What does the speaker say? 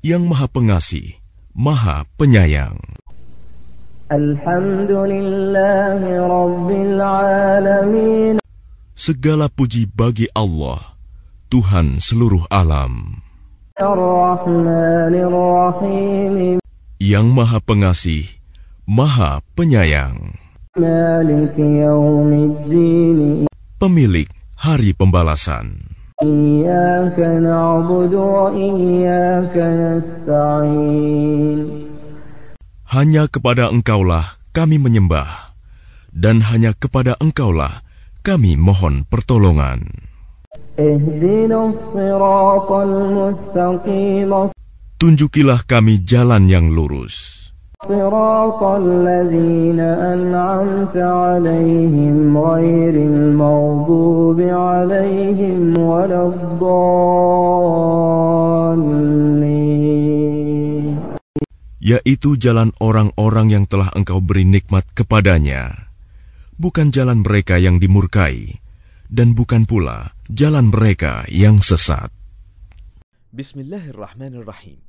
yang Maha Pengasih, Maha Penyayang. Segala puji bagi Allah, Tuhan seluruh alam. Yang Maha Pengasih, Maha Penyayang. Pemilik Hari Pembalasan. إياك نعبد وإياك نستعين Hanya kepada Engkaulah kami menyembah, dan hanya kepada Engkaulah kami mohon pertolongan. اهدنا الصراط المستقيم Tunjukilah kami jalan yang lurus, صراط الذين أنعمت عليهم غير المغضوب عليهم ولا الضالين yaitu jalan orang-orang yang telah Engkau beri nikmat kepadanya, bukan jalan mereka yang dimurkai, dan bukan pula jalan mereka yang sesat. بسم الله الرحمن الرحيم